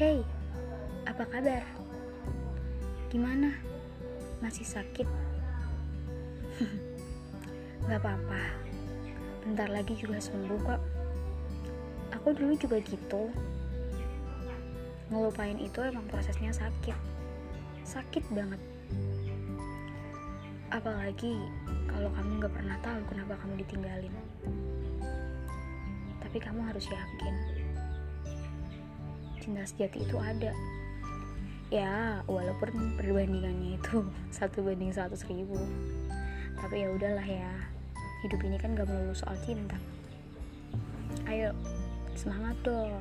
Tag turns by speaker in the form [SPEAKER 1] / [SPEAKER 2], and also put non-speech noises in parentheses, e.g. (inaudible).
[SPEAKER 1] Hey, apa kabar? Gimana? Masih sakit? (laughs) Gak apa-apa, bentar lagi juga sembuh kok. Aku dulu juga gitu. Ngelupain itu emang prosesnya sakit. Sakit banget. Apalagi kalau kamu gak pernah tahu kenapa kamu ditinggalin. Tapi kamu harus yakin cinta sejati itu ada. Ya walaupun perbandingannya itu (laughs) satu banding seratus ribu. Tapi ya udahlah ya hidup ini kan gak melulu soal cinta. Ayo semangat dong